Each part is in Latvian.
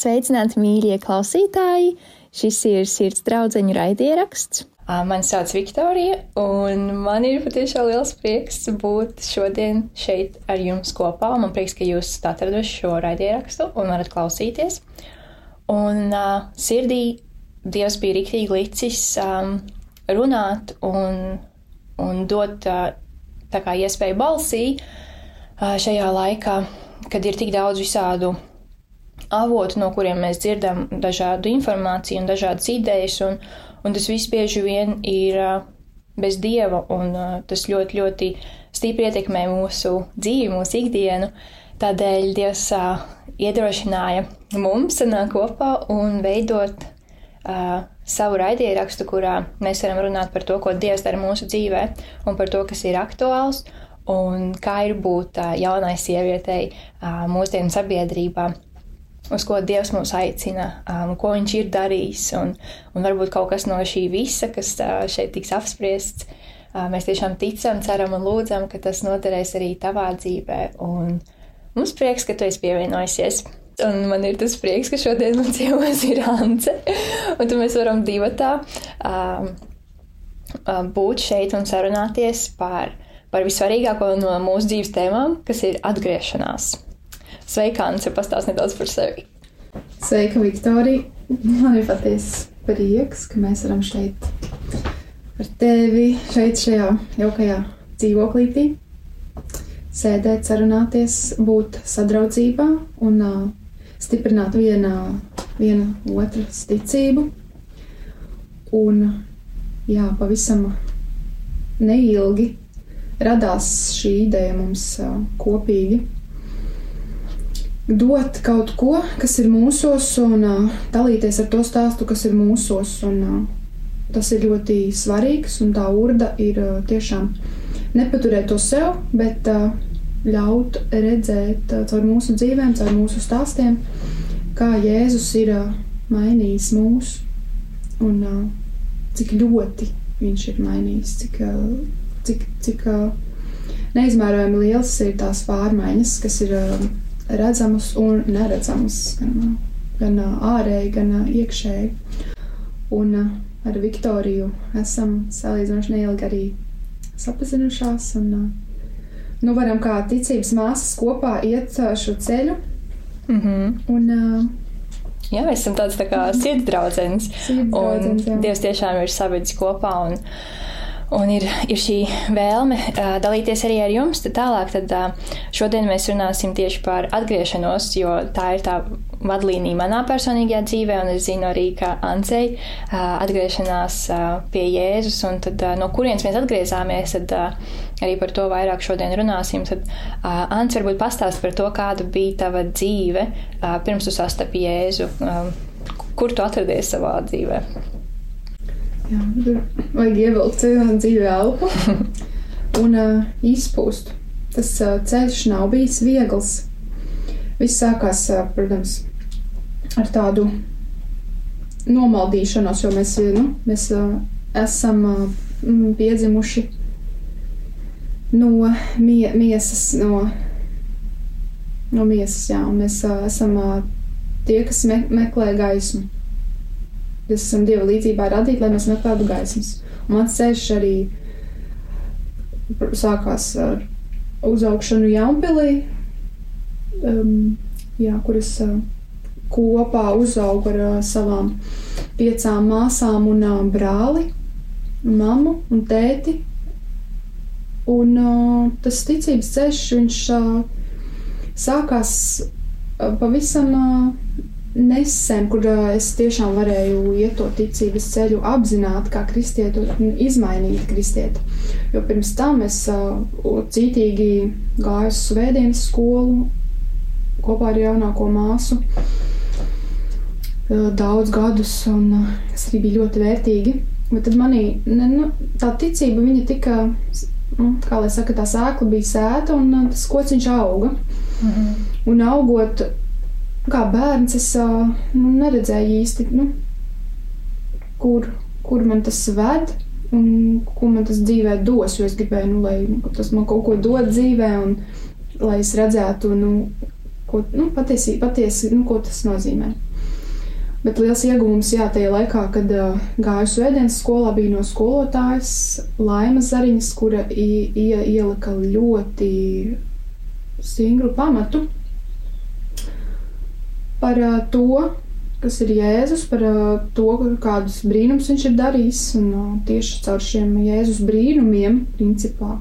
Sveicināti, mīļie klausītāji! Šis ir sirds draudzeņu raidieraksts. Mani sauc Viktorija, un man ir patiešām liels prieks būt šodien šeit ar jums kopā. Man prieks, ka jūs atraduši šo raidierakstu un varat klausīties. Un uh, sirdī Dievs bija rīktīgi licis um, runāt un, un dot uh, tā kā iespēju balsī uh, šajā laikā, kad ir tik daudz visādu avotu, no kuriem mēs dzirdam dažādu informāciju un dažādas idejas, un, un tas viss bieži vien ir bez dieva, un tas ļoti, ļoti stipri ietekmē mūsu dzīvi, mūsu ikdienu. Tādēļ Dievs uh, iedrošināja mums sanākt kopā un veidot uh, savu raidierakstu, kurā mēs varam runāt par to, ko Dievs dara mūsu dzīvē un par to, kas ir aktuāls un kā ir būt uh, jaunai sievietei uh, mūsdienu sabiedrībā. Uz ko Dievs mūs aicina, um, ko Viņš ir darījis, un, un varbūt kaut kas no šī visa, kas uh, šeit tiks apspriests, uh, mēs tiešām ticam, ceram un lūdzam, ka tas noderēs arī tavā dzīvē. Un mums prieks, ka tu esi pievienojusies. Un man ir tas prieks, ka šodien man ciemos ir Ance. Un tad mēs varam divatā um, būt šeit un sarunāties par, par visvarīgāko no mūsu dzīves tēmām, kas ir atgriešanās. Sveika, Ance, pastāst nedaudz par sevi. Sveika, Viktorija. Man ir patiesi prieks, ka mēs varam šeit ar tevi, šeit šajā jaukajā dzīvoklītī sēdēt, sarunāties, būt sadraudzībā un uh, stiprināt viena, viena otras ticību. Un jā, pavisam neilgi radās šī ideja mums kopīgi dot kaut ko, kas ir mūsos, un uh, dalīties ar to stāstu, kas ir mūsos. Un, uh, tas ir ļoti svarīgs, un tā urda ir uh, tiešām nepaturēt to sev, bet uh, ļaut redzēt uh, caur mūsu dzīvēm, caur mūsu stāstiem, kā Jēzus ir uh, mainījis mūs un uh, cik ļoti viņš ir mainījis, cik, cik, cik neizmērojami liels ir tās pārmaiņas, kas ir redzamas un neredzamas, gan, gan ārēji, gan iekšēji. Un ar Viktoriju esam salīdzinoši neilgi arī sapazinušās. Un, nu, varam kā ticības māsas kopā iet šo ceļu. Mm -hmm. un, uh, Jā, mēs esam tāds tā kā sirds draudzenes. Un Dievs tiešām ir savedis kopā. Un, un ir, ir šī vēlme uh, dalīties arī ar jums. Tad tālāk, tad uh, šodien mēs runāsim tieši par atgriešanos, jo tā ir tā vadlīnija manā personīgajā dzīvē, un es zinu arī, ka Ancei uh, atgriešanās uh, pie Jēzus, un tad uh, no kurienes mēs atgriezāmies, tad uh, arī par to vairāk šodien runāsim. Tad uh, Ants varbūt pastāst par to, kāda bija tava dzīve uh, pirms tu sastapi Jēzu. Um, kur tu atradies savā dzīvē? Jā, tur vajag ievilkt dziļu elpu un uh, izpūst. Tas uh, ceļš nav bijis viegls. Viss sākās, uh, protams, ar tādu nomaldīšanos, jo mēs, nu, mēs uh, esam uh, piedzimuši no mie miesas, no, no miesas, jā, un mēs uh, esam uh, tie, kas me meklē gaismu. Mēs esam Dieva līdzībā radīti, lai mēs meklētu gaismas. Un mans ceļš arī sākās ar uzaugšanu Jaunpilī, um, jā, kur es uh, kopā uzaugu ar uh, savām piecām māsām un uh, brāli, mammu un tēti. Un uh, tas ticības ceļš, viņš uh, sākās uh, pavisam uh, nesen, kur es tiešām varēju iet to ticības ceļu apzināti, kā kristieti, un izmainīt kristieti. Jo pirms tam es cītīgi gāju uz svētdienas skolu kopā ar jaunāko māsu daudz gadus, un tas arī bija ļoti vērtīgi. Bet tad manī ne, nu, tā ticība, viņa tika nu, kā lai saka, tā sēkla bija sēta un tas kociņš auga. Mm -hmm. Un augot, kā bērns, es nu, neredzēju īsti, nu, kur, kur man tas ved un ko man tas dzīvē dos. Jo es gribēju, nu, lai tas man kaut ko dod dzīvē, un lai es redzētu, nu, ko nu, patiesi, patiesi, nu, ko tas nozīmē. Bet liels iegūms, jā, tajā laikā, kad uh, gāju svētdienas skolā, bija no skolotājas Laimas Zariņas, kura i, i, ielika ļoti stingru pamatu par uh, to, kas ir Jēzus, par uh, to, kādus brīnumus viņš ir darījis. Un uh, tieši caur šiem Jēzus brīnumiem, principā,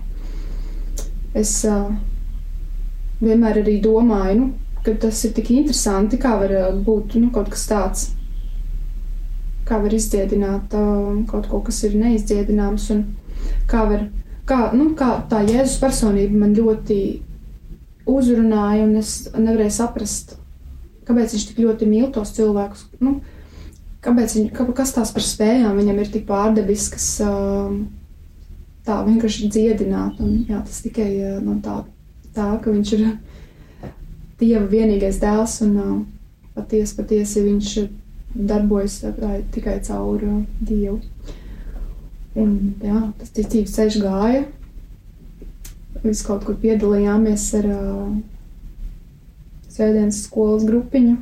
es uh, vienmēr arī domāju, nu, ka tas ir tik interesanti, kā var uh, būt nu, kaut kas tāds, kā var izdziedināt uh, kaut ko, kas ir neizdziedināms, un kā var, kā, nu, kā tā Jēzus personība man ļoti uzrunāja, un es nevarēju saprast, kāpēc viņš tik ļoti mīl tos cilvēkus. Nu, kāpēc viņ, kā, kas tās par spējām viņam ir tik pārdabiskas, uh, tā vienkārši dziedināt, un jā, tas tikai uh, no tā, tā, ka viņš ir Dieva vienīgais dēls, un uh, patiesi, patiesi viņš darbojas uh, tikai caur Dievu. Un, jā, tas ticības ceļš gāja. Mēs kaut kur piedalījāmies ar uh, Svētdienas skolas grupiņu,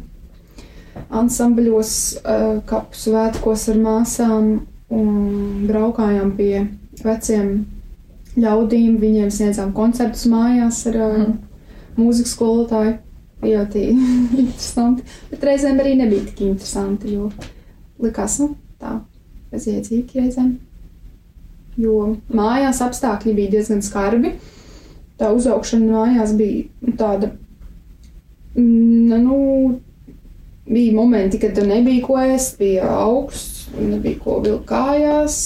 ansambļos, uh, kapu svētkos ar māsām un braukājām pie veciem ļaudīm. Viņiem sniedzām koncertus mājās ar mm. mūzikas skolotāju ļoti interesanti. Bet reizēm arī nebija tik interesanti, jo likās, nu, tā bezjēdzīgi reizēm. Jo mājās apstākļi bija diezgan skarbi. Tā uzaugšana mājās bija tāda, nu, bija momenti, kad nebija ko ēst, bija augsts, nebija ko vilkt kājās,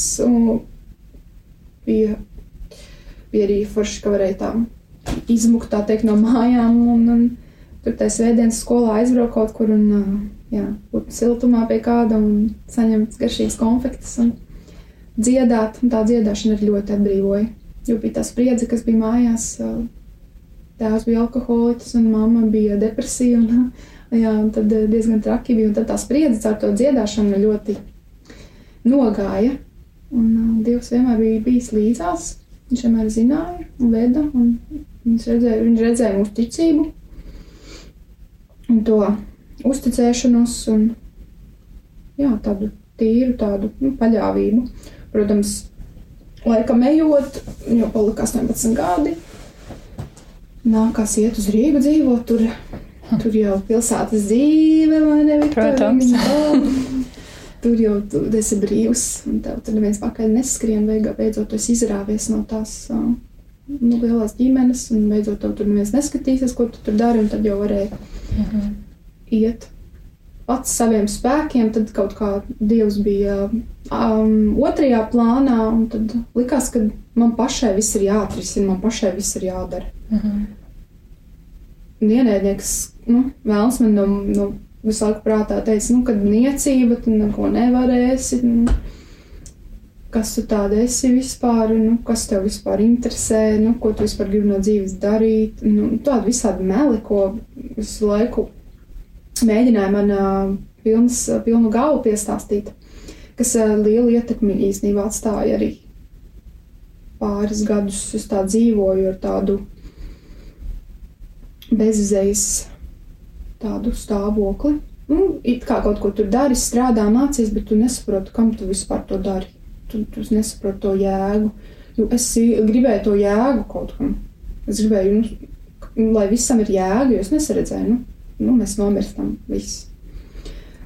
bija, bija arī forši, ka varēja tā izmukt, tā teikt, no mājām. Un, un, tur tajā svētdienas skolā aizbraukt kaut kur un jā, būt siltumā pie kāda un saņemt garšīgas konfektes un dziedāt. Un tā dziedāšana arī ļoti atbrīvoja. Jo bija tā spriedze, kas bija mājās. Tēvs bija alkoholiķis un mamma bija depresija. Un, jā, un tad diezgan traki bija. Un tad tā spriedze caur to dziedāšanu ļoti nogāja. Un uh, Dievs vienmēr bija bijis līdzās. Viņš vienmēr zināja veda. Un viņš, redzēja, viņš redzēja mūsu ticību un to uzticēšanos un jā, tādu tīru tādu nu, paļāvību. Protams, laikam ejot, jau palika 18 gadi, nākās iet uz Rīgu dzīvot, tur, tur jau pilsētas dzīve, vai ne? Protams. Tur jau tu esi brīvs, un tev tur neviens pakaļ neskrien, beidzot tu esi izrāvies no tās nu, lielās ģimenes, un beidzot tev tur neviens neskatīsies, ko tu tur dari, un tad jau varēja mhm. iet pats saviem spēkiem, tad kaut kā Dievs bija um, otrajā plānā, un tad likās, ka man pašai viss ir jāatrisina, man pašai viss ir jādara. Mhm. Ienaidnieks, nu, vēlams man no, no visu laiku prātā teica, nu, kad niecība, tu neko nevarēsi. Nu, kas tu tāda esi vispār, nu, kas tev vispār interesē, nu, ko tu vispār gribi no dzīves darīt. Nu, tāda visādi meli, ko visu laiku mēģināja man uh, pilns, pilnu galvu piestāstīt, kas uh, lielu ietekmi īstenībā atstāja arī pāris gadus. Es tā dzīvoju ar tādu bezizējas tādu stāvokli. Nu, it kā kaut ko tur dari, strādā, mācies, bet tu nesaproti, kam tu vispār to dari tu, tu nesaproti to jēgu. Nu, es gribēju to jēgu kaut kam. Es gribēju, nu, lai visam ir jēga, jo es nesaredzēju, nu, nu mēs nomirstam visi.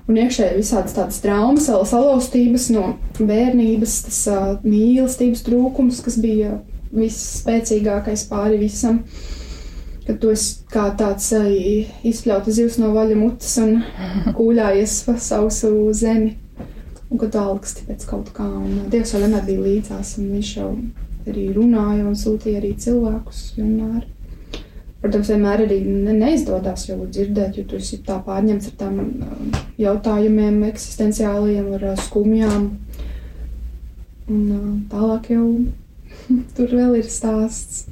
Un iekšēji visādas tādas traumas, salauztības no bērnības, tas uh, mīlestības trūkums, kas bija visspēcīgākais pāri visam. Kad tu esi kā tāds izpļauts zivs no vaļa mutes un kūļājies pa sausu zemi un kad augsti pēc kaut kā. Un Dievs jau vienmēr bija līdzās, un viņš jau arī runāja un sūtīja arī cilvēkus vienmēr. Protams, vienmēr arī neizdodas jau dzirdēt, jo tu esi tā pārņemts ar tām jautājumiem, eksistenciāliem, ar skumjām. Un tālāk jau tur vēl ir stāsts.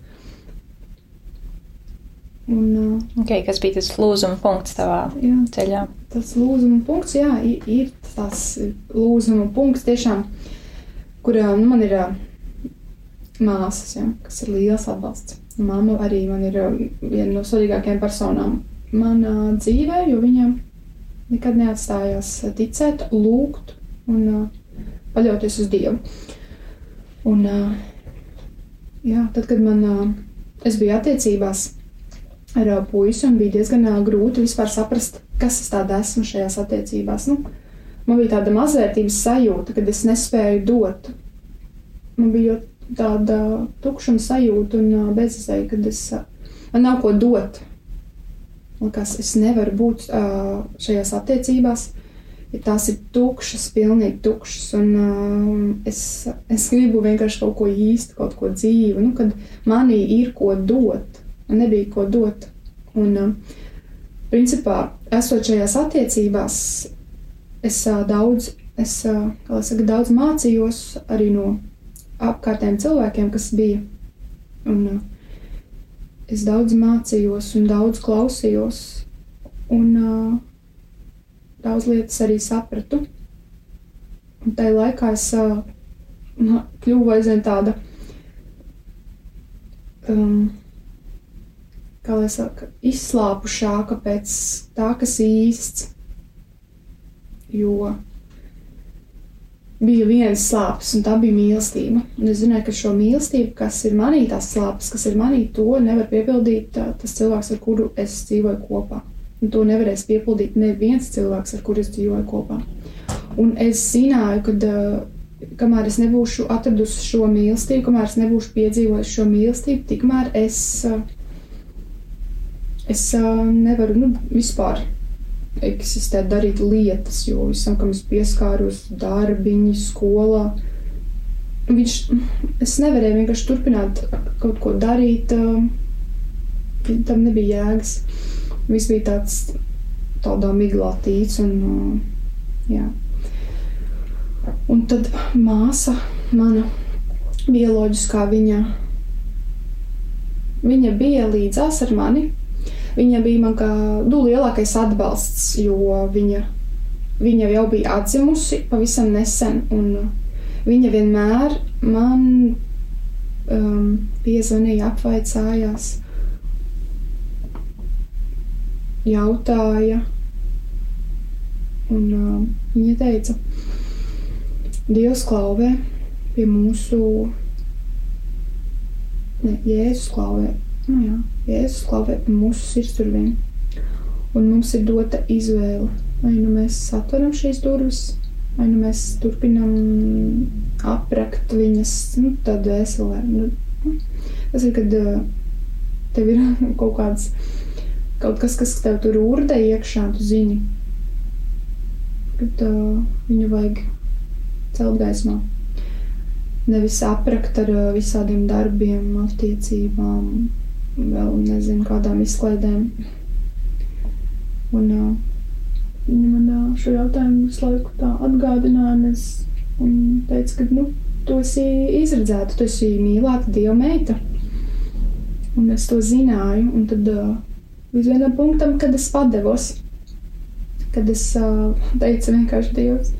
Un, uh, okay, kas bija tas lūzuma punkts tavā jā, ceļā? Tas lūzuma punkts, jā, ir, tas lūzuma punkts tiešām, kur nu, man ir māsas, jā, kas ir liels atbalsts. Māma arī man ir viena no svarīgākajām personām manā dzīvē, jo viņa nekad neatstājās ticēt, lūgt un uh, paļauties uz Dievu. Un, uh, jā, tad, kad man, uh, es biju attiecībās ar puisi un bija diezgan grūti vispār saprast, kas es tāda esmu šajās attiecībās. Nu, man bija tāda mazvērtības sajūta, kad es nespēju dot. Man bija tāda tukšuma sajūta un bezizēja, kad es, man nav ko dot. Likās, es nevaru būt šajās attiecībās, ja tās ir tukšas, pilnīgi tukšas. Un, uh, es, es gribu vienkārši kaut ko īstu, kaut ko dzīvu, nu, kad manī ir ko dot. Nebija ko dot. Un, uh, principā, esot šajās attiecībās, es uh, daudz, es, uh, saka, daudz mācījos arī no apkārtējiem cilvēkiem, kas bija. Un, uh, es daudz mācījos un daudz klausījos, un uh, daudz lietas arī sapratu. Un tajā laikā es uh, kļuvu aizvien tāda, um, kā lai saka, izslāpušāka pēc tā, kas īsts. Jo bija viens slāpes, un tā bija mīlestība. Un es zināju, ka šo mīlestību, kas ir manī, tās slāpes, kas ir manī, to nevar piepildīt tas cilvēks, ar kuru es dzīvoju kopā. Un to nevarēs piepildīt neviens cilvēks, ar kuru es dzīvoju kopā. Un es zināju, ka uh, kamēr es nebūšu atradusi šo mīlestību, kamēr es nebūšu piedzīvojis šo mīlestību, tikmēr es, uh, es uh, nevaru nu, vispār eksistēt, darīt lietas, jo visam, kam es pieskāros, darbiņi, skolā. Viņš, es nevarēju vienkārši turpināt kaut ko darīt, tam nebija jēgas. Viss bija tāds tādā miglā tīts un, jā. Un tad māsa, mana bioloģiskā viņa, viņa bija līdzās ar mani, viņa bija man kā nu, lielākais atbalsts, jo viņa, viņa jau bija atzimusi pavisam nesen, viņa vienmēr man um, piezvanīja, apvaicājās, jautāja, un um, viņa teica, Dievs klauvē pie mūsu, ne, Jēzus klauvē. Nu, jā, Jēzus klavē mūsu sirdsdurvīm, un mums ir dota izvēle. Vai nu mēs atveram šīs durvis, vai nu mēs turpinām aprakt viņas nu, tādā veselē. Nu, nu, tas ir, kad uh, tev ir kaut kāds, kaut kas, kas tev tur urdē iekšā, tu zini, kad uh, viņu vajag celt gaismā. Nevis aprakt ar uh, visādiem darbiem, attiecībām, vēl nezinu kādām izklaidēm. Un uh, viņa man uh, šo jautājumu visu laiku tā atgādināja, un es teicu, ka, nu, tu esi izredzēta, tu esi mīlēta Dieva meita. Un es to zināju, un tad uh, līdz vienam punktam, kad es padevos, kad es uh, teicu vienkārši Dievs,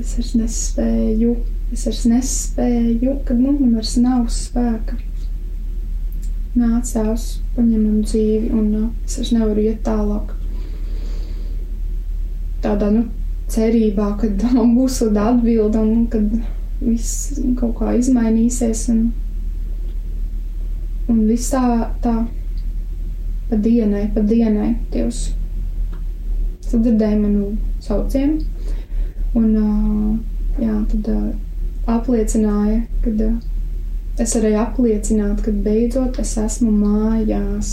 es vairs nespēju, es vairs nespēju, kad, nu, man vairs nav spēka nāc, Tēvs, paņem man dzīvi, un uh, es vairs nevaru iet tālāk. Tādā nu, cerībā, ka man būs tāda atbilde, un kad viss kaut kā izmainīsies. Un, un viss tā, pa dienai, pa dienai, Dievs sadzirdēja manu saucienu. Un, uh, jā, tad uh, apliecināja, ka es varēju apliecināt, ka beidzot es esmu mājās.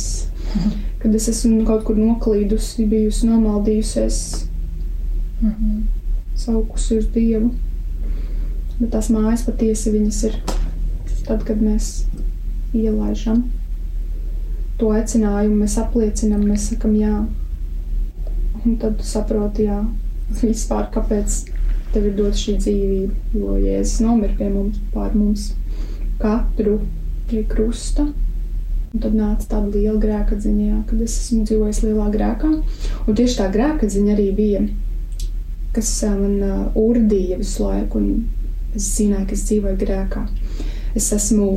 Kad es esmu kaut kur noklīdusi, bijusi nomaldījusies, mm -hmm. saukusi uz Dievu. Bet tās mājas patiesi viņas ir tad, kad mēs ielaižam to aicinājumu, mēs apliecinām, mēs sakam jā. Un tad tu saproti, jā, vispār kāpēc tev ir dota šī dzīvība, jo Jēzus nomira pie mums, pār mums katru pie krusta. Un tad nāca tāda liela grēka ziņa, kad es esmu dzīvojis lielā grēkā. Un tieši tā grēka ziņa arī bija, kas man urdīja visu laiku. Es zināju, ka es dzīvoju grēkā. Es esmu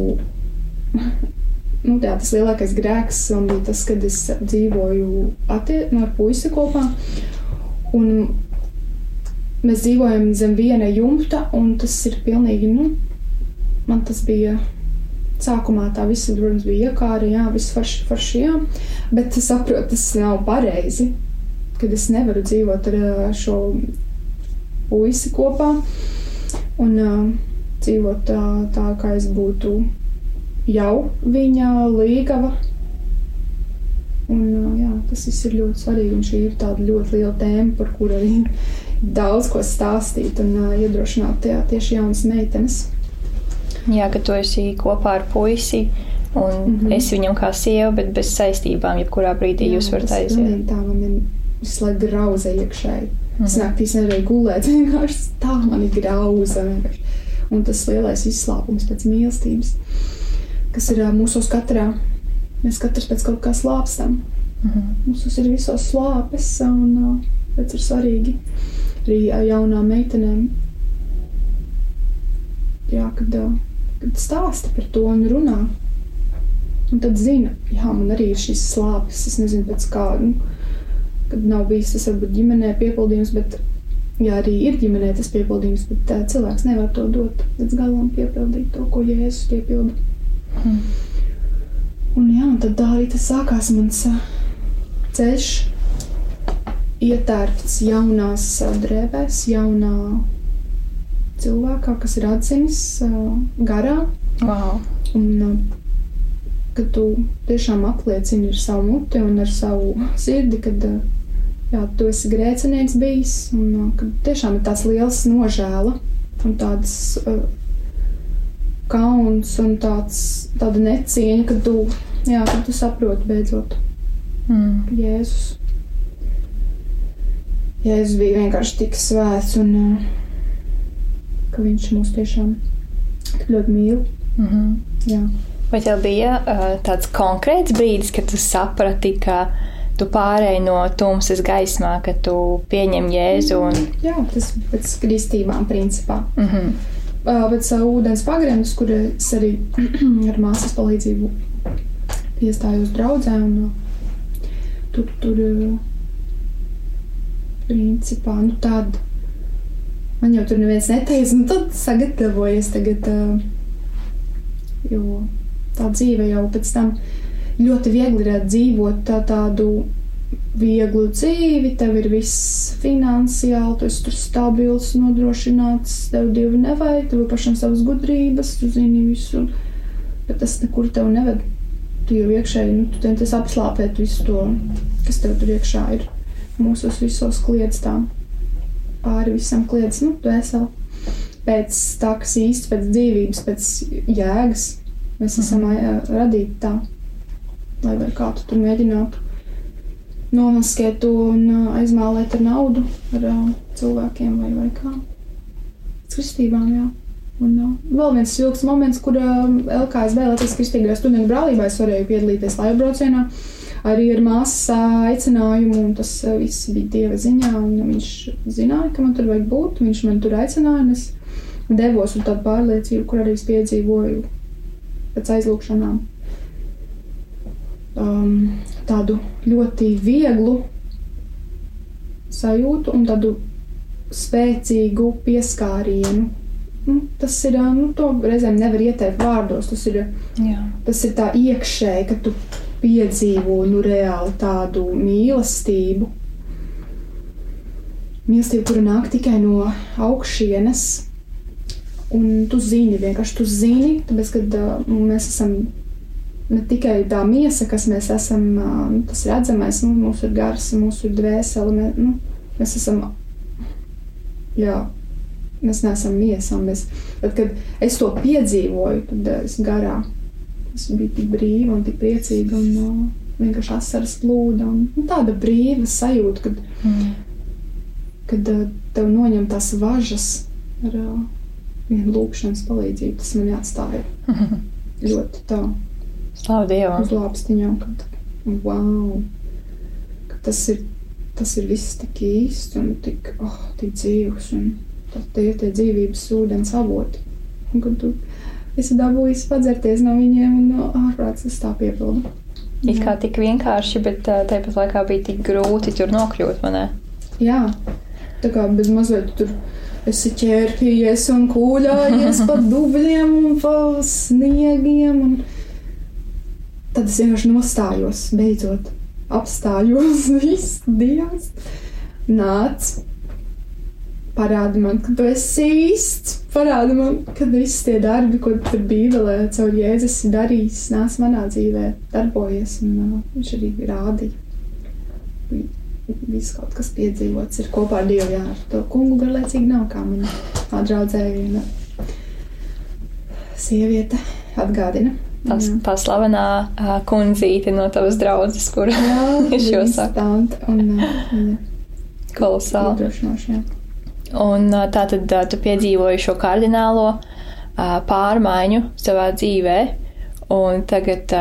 nu, jā, tas lielākais grēks un bija tas, kad es dzīvoju attie, nu, ar puisi kopā. Un mēs dzīvojam zem viena jumta, un tas ir pilnīgi, nu, man tas bija. Sākumā tā viss, protams, bija iekārta, jā, viss forši, forši, jā, bet es saprotu, tas nav pareizi, kad es nevaru dzīvot ar šo puisi kopā un uh, dzīvot tā, tā, kā es būtu jau viņa līgava. Un, uh, jā, tas viss ir ļoti svarīgi, un šī ir tāda ļoti liela tēma, par kuru arī daudz ko stāstīt un uh, iedrošināt tajā tieši jaunas meitenes. Jā, ka tu esi kopā ar puisi. Un mm. -hmm. es viņam kā sieva, bet bez saistībām, jebkurā brīdī jā, jūs varat aiziet. Tā man ir laiku grauza iekšēji. Mhm. Es naktīs nevarēju gulēt, vienkārši tā man ir grauza. vienkārši. Un tas lielais izslāpums pēc mīlestības, kas ir mūsos katrā. Mēs katrs pēc kaut kā slāpstam. Mhm. Mums ir visos slāpes, un tas ir svarīgi arī jaunām meitenēm. Jā, kad, kad stāsta par to un runā. Un tad zina, jā, man arī ir šīs slāpes. Es nezinu, pēc kā, nu, kad nav bijis tas varbūt ģimenē piepildījums, bet jā, arī ir ģimenē tas piepildījums, bet tā, cilvēks nevar to dot līdz galam piepildīt to, ko Jēzus piepilda. Mhm. Un jā, un tad tā arī tas sākās mans ceļš, ietērpts jaunās drēbēs, jaunā cilvēkā, kas ir atzinis garā. Wow. Un, kad tu tiešām apliecini ar savu muti un ar savu sirdi, kad jā, tu esi grēcinieks bijis, un kad tiešām ir tāds liels nožēla un tāds uh, kauns un tāds, tāda necieņa, kad tu, jā, kad tu saproti beidzot Mm. Jēzus. Jēzus bija vienkārši tik svēts un uh, ka viņš mūs tiešām tik ļoti mīl. Mhm. Jā. Vai tev bija uh, tāds konkrēts brīdis, kad tu saprati, ka tu pārēji no tumsas gaismā, ka tu pieņem Jēzu un Jā, tas pēc kristībām principā. mm -hmm. Uh, pēc uh, ūdens pagrienas, kur es arī ar māsas palīdzību iestājos draudzē. Un, tur, tur principā, nu tad man jau tur neviens neteica, nu tad sagatavojies tagad, jo tā dzīve jau pēc tam ļoti viegli ir dzīvot tā, tādu vieglu dzīvi, tev ir viss finansiāli, tu esi tur stabils, nodrošināts, tev divi nevajag, tev pašam savas gudrības, tu zini visu, bet tas nekur tev neved. Tu jau iekšēji, nu, tu centies apslāpēt visu to, kas tev tur iekšā ir. Mūsos visos kliedz tā, pāri visam kliedz, nu, tu esi pēc tā, kas īsti pēc dzīvības, pēc jēgas. Mēs esam ā, radīti tā, lai vai kā tu tur mēģinātu nomaskēt to un aizmālēt ar naudu, ar cilvēkiem vai, vai kā. Pēc kristībām, jā. Un uh, vēl viens ilgs moments, kur uh, LKSB, Latvijas Kristīgajā studentu brālībā, es varēju piedalīties laivu braucienā arī ar māsas ā, aicinājumu, un tas viss bija Dieva ziņā, viņš zināja, ka man tur vajag būt, viņš man tur aicināja, un es devos uz tādu pārliecību, kur arī es piedzīvoju pēc aizlūkšanām um, tādu ļoti vieglu sajūtu un tādu spēcīgu pieskārienu. Nu, tas ir, nu, to reizēm nevar ieteikt vārdos. Tas ir, Jā. tas ir tā iekšēji, ka tu piedzīvo nu, reāli tādu mīlestību. Mīlestība, kura nāk tikai no augšienes. Un tu zini, vienkārši tu zini, tāpēc, kad uh, mēs esam ne tikai tā miesa, kas mēs esam, uh, nu, tas redzamais, nu, mūsu ir gars, mūsu ir dvēsele, mē, nu, mēs esam, jā, mēs neesam miesa. un Mēs, bet, kad es to piedzīvoju, tad es garā, es biju tik brīva un tik priecīga un uh, vienkārši asaras plūda. Un, nu, tāda brīva sajūta, kad, Mm. kad uh, tev noņem tās važas ar uh, vienu lūkšanas palīdzību. Tas man atstāja ļoti tā Slavu Dievam! uz lāpstiņām, kad wow, ka tas ir, tas ir viss tik īsts un tik, oh, tik dzīvs un tie ir tie dzīvības ūdens avoti. Un kad tu esmu dabūjis padzerties no viņiem, un no ārprāts tas tā piepildu. It kā tik vienkārši, bet tāpat laikā bija tik grūti tur nokļūt, vai ne? Jā, tā kā bez mazliet tur esi ķērpījies un kūļājies pa dubļiem un pa sniegiem. Un... Tad es vienkārši nostājos, beidzot apstājos, viss Dievs nāc. Parādi man, ka tu esi īsts. Parādi man, ka visi tie darbi, ko tur Bībelē caur Jēzus ir darījis, nāc manā dzīvē, darbojies. Un uh, viņš arī rādīja. Viss kaut kas piedzīvots ir kopā ar Dievu. Jā, ar to kungu garlaicīgi nav kā man draudzēja viena sieviete atgādina. Tas tā slavenā uh, kundzīte no tavas draudzes, kur es šo saku. Un, uh, Kolosāli. Iedrošinoši, jā. Un tā tad tu piedzīvoji šo kardinālo pārmaiņu savā dzīvē, un tagad,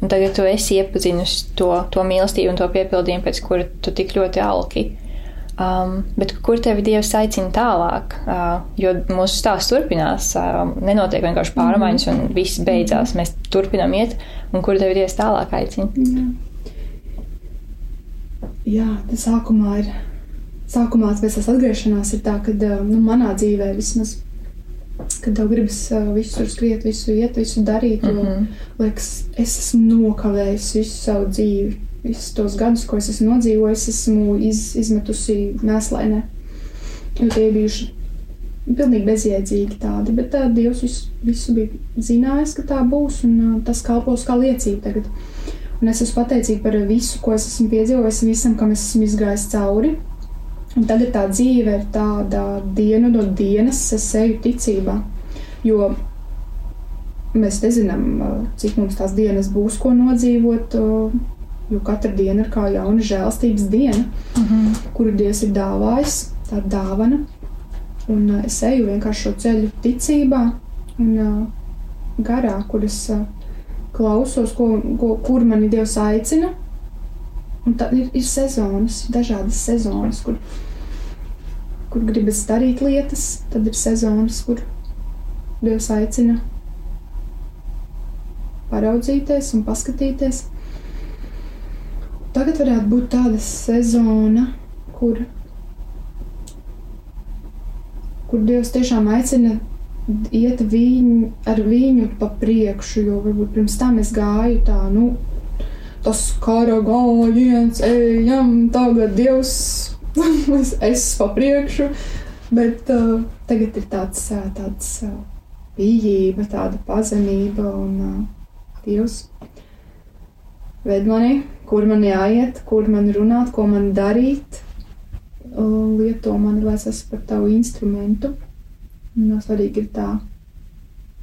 un tagad tu esi iepazinusi to, to mīlestību un to piepildījumu, pēc kura tu tik ļoti alki. Um, bet kur tevi Dievs aicina tālāk? Uh, jo mūsu stāsts turpinās, uh, nenotiek vienkārši pārmaiņas un viss beidzās. Mēs turpinām iet, un kur tevi Dievs tālāk aicina? Jā, Jā tas sākumā ir sākumā pēc tās atgriešanās ir tā, ka nu, manā dzīvē vismaz. Kad tev gribas uh, visur skriet, visu iet, visu darīt, jo, mm -hmm. liekas, es esmu nokavējis visu savu dzīvi. Visus tos gadus, ko es esmu nodzīvojis, esmu iz, izmetusi mēslainē. Jo tie bijuši pilnīgi bezjēdzīgi tādi, bet tā, Dievs visu, visu bija zinājis, ka tā būs, un uh, tas kalpos kā liecība tagad. Un es esmu pateicīga par visu, ko es esmu piedzīvojis, visam, kam es esmu izgājis cauri. Un tagad tā dzīve ir tāda dienu no dienas, es eju ticībā. Jo mēs nezinām, cik mums tās dienas būs, ko nodzīvot. Jo katra diena ir kā jauna žēlstības diena, mm -hmm. kuru Dievs ir dāvājis, tā dāvana. Un es eju vienkārši šo ceļu ticībā un garā, kur es klausos, ko, ko, kur mani Dievs aicina Un tad ir, ir sezonas, dažādas sezonas, kur, kur gribas darīt lietas, tad ir sezonas, kur Dievs aicina paraudzīties un paskatīties. Tagad varētu būt tāda sezona, kur, kur Dievs tiešām aicina iet viņu, ar viņu pa priekšu, jo varbūt pirms tam es gāju tā, nu, tas kara gājiens, ejam, tagad Dievs, es pa priekšu, bet uh, tagad ir tāds, uh, tāds uh, pieejība, tāda pazemība un uh, Dievs ved mani, kur man jāiet, kur man runāt, ko man darīt, uh, lieto mani, lai es esmu par tavu instrumentu. Un svarīgi ir tā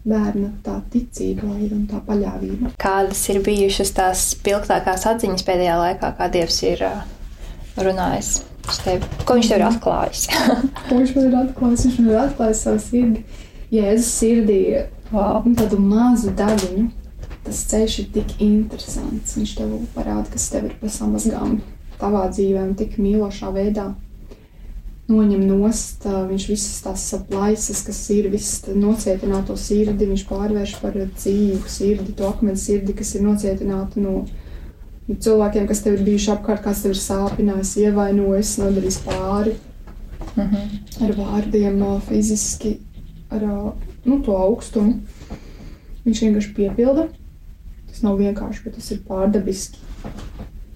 bērna tā ticība ir un tā paļāvība. Kādas ir bijušas tās spilgtākās atziņas pēdējā laikā, kā Dievs ir runājis? Ko viņš tev ir atklājis? ko viņš man ir atklājis? Viņš man ir atklājis savu sirdi. Jēzus sirdī wow. tādu mazu daļiņu. Tas ceļš ir tik interesants. Viņš tev parāda, kas tev ir pasamazgām tavā dzīvē un tik mīlošā veidā noņem nost, viņš visas tās plaisas, kas ir, visas nocietināto sirdi, viņš pārvērš par dzīvu sirdi, to akmens sirdi, kas ir nocietināta no cilvēkiem, kas tev ir bijuši apkārt, kas tev ir sāpinājis, ievainojis, nodarījis pāri. Mm -hmm. Ar vārdiem, fiziski, ar nu, to augstumu. Viņš vienkārši piepilda. Tas nav vienkārši, bet tas ir pārdabiski.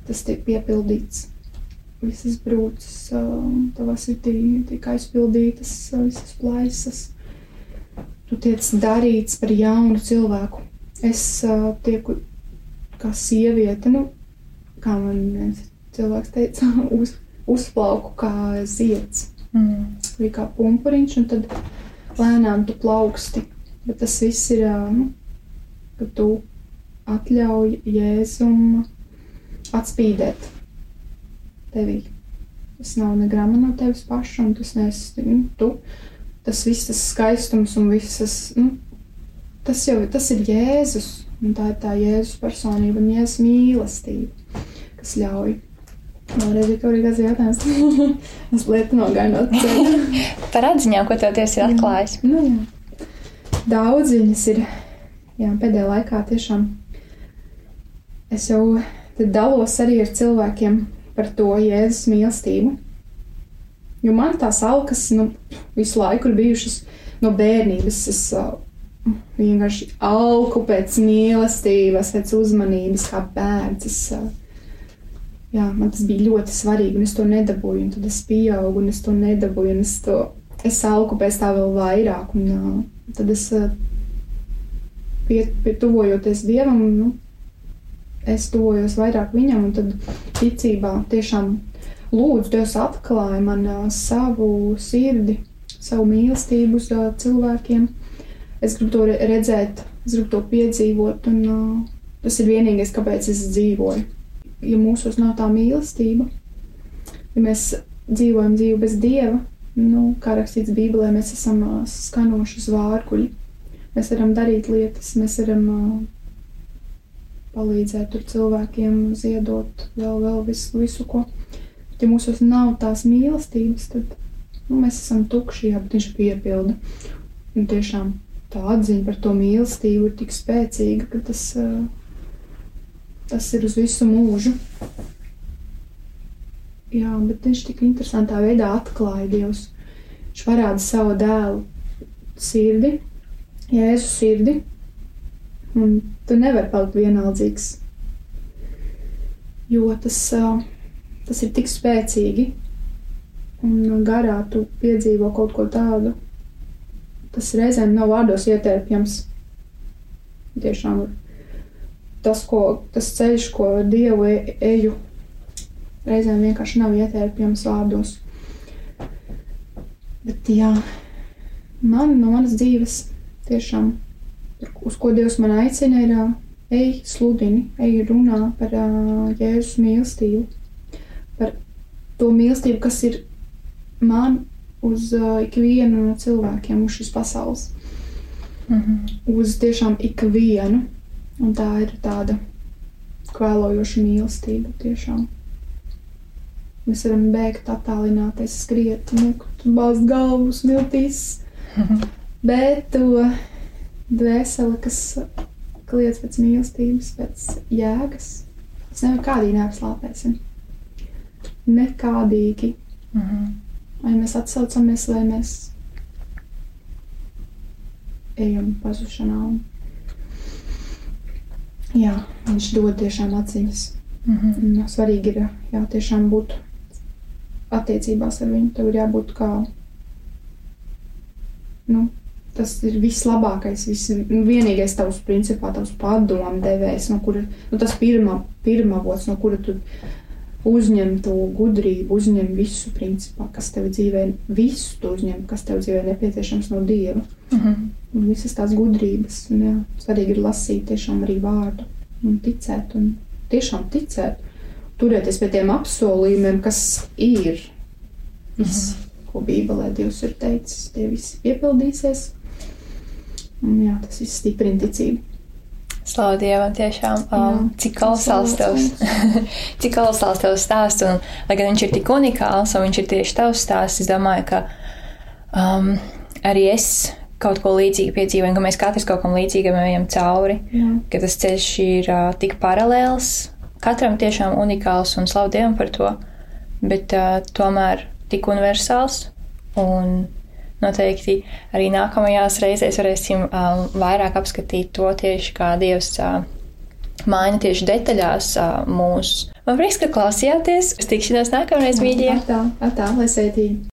Tas tiek piepildīts visas brūces tavā sirdī tiek aizpildītas, visas plaisas. Tu tiec darīts par jaunu cilvēku. Es tieku kā sieviete, nu, kā man viens cilvēks teica, uz, uzplauku kā zieds. Mm. Vai kā pumpuriņš, un tad lēnām tu plauksti. Bet tas viss ir, nu, ka tu atļauj Jēzum atspīdēt tevī. Tas nav ne grama no tevis paša, un tas neesi nu, tu. Tas viss tas skaistums un visas, nu, tas jau tas ir Jēzus, tā ir tā Jēzus personība un Jēzus mīlestība, kas ļauj. Vēlreiz ir kaut kāds jautājums. es lietu nogāju no ceļa. Par atziņām, ko tev tiesa ir atklājis. Nu, jā. daudz viņas ir. Jā, pēdējā laikā tiešām es jau dalos arī ar cilvēkiem par to Jēzus mīlestību. Jo man tās alkas nu, visu laiku ir bijušas no bērnības. Es uh, vienkārši alku pēc mīlestības, pēc uzmanības, kā bērns. Es, uh, jā, man tas bija ļoti svarīgi, un es to nedabūju. Tad es pieaugu, un es to nedabūju, es to es alku pēc tā vēl vairāk. Un, uh, tad es uh, pie, pie tuvojoties Dievam, nu, es tuvojos vairāk viņam, un tad ticībā tiešām lūdzu, Dievs atklāja man uh, savu sirdi, savu mīlestību uz uh, cilvēkiem. Es gribu to redzēt, es gribu to piedzīvot, un uh, tas ir vienīgais, kāpēc es dzīvoju ja mūsos nav tā mīlestība, ja mēs dzīvojam dzīvi bez dieva, nu, kā rakstīts Bībelē, mēs esam skanoši zvārkuļi. Mēs varam darīt lietas, mēs varam uh, palīdzēt tur cilvēkiem, ziedot vēl, vēl visu, visu ko. Bet, ja mūsos nav tās mīlestības, tad nu, mēs esam tukši, viņš piepilda. Un tiešām tā atziņa par to mīlestību ir tik spēcīga, ka tas tas ir uz visu mūžu. Jā, bet viņš tik interesantā veidā atklāja Dievs. Viņš parāda savu dēlu sirdi, Jēzu sirdi, un tu nevari palikt vienaldzīgs. Jo tas, tas ir tik spēcīgi, un garā tu piedzīvo kaut ko tādu. Tas reizēm nav vārdos ietērpjams. Tiešām tas, ko, tas ceļš, ko dievu e, eju, reizēm vienkārši nav ietērpjams vārdos. Bet, jā, man no manas dzīves tiešām, uz ko Dievs man aicina, ir ej, sludini, ej, runā par uh, Jēzus mīlestību, par to mīlestību, kas ir man uz uh, ikvienu no cilvēkiem uz šīs pasaules. Mm -hmm. Uz tiešām ikvienu. Un tā ir tāda kvēlojoša mīlestība tiešām. Mēs varam bēgt, attālināties, skriet, nekut, bāzt galvu, smiltīs. Bet to dvēseli, kas kliedz pēc mīlestības, pēc jēgas, mēs nekādīgi neapslāpēsim. Nekādīgi. Mm -hmm. Vai mēs atsaucamies, vai mēs ejam pazušanā un Jā, viņš dod tiešām atziņas. Mm -hmm. Svarīgi ir jā, tiešām būt attiecībās ar viņu. Tev ir jābūt kā. Nu, tas ir vislabākais, vis, nu, vienīgais tavs, principā, tavs padomu devējs, no kura, nu, tas pirmā, pirmā vots, no kura tu uzņem to gudrību, uzņem visu, principā, kas tev dzīvē, visu to uzņem, kas tev dzīvē nepieciešams no Dieva. Mm -hmm. Un visas tās gudrības, un jā, svarīgi ir lasīt tiešām arī vārdu un ticēt, un tiešām ticēt, turēties pie tiem apsolījumiem, kas ir viss, mm -hmm. ko Bībelē Dievs ir teicis, tie visi piepildīsies. Un jā, tas viss stiprina ticību. Slavu Dievam, tiešām, um, Jā, cik kolosāls tavs, cik kolosāls tavs stāsts, un, lai gan viņš ir tik unikāls, un viņš ir tieši tavs stāsts, es domāju, ka um, arī es kaut ko līdzīgu piedzīvoju, ka mēs katrs kaut kam līdzīgam ejam cauri, Jā. ka tas ceļš ir uh, tik paralēls, katram tiešām unikāls, un slavu Dievam par to, bet uh, tomēr tik universāls, un noteikti arī nākamajās reizēs varēsim um, vairāk apskatīt to tieši kā Dievs uh, maina tieši detaļās uh, mūsu. Man prieks, ka klausījāties. Uz tikšanos nākamreiz, mīļie! Tā, tā, lai sētīgi!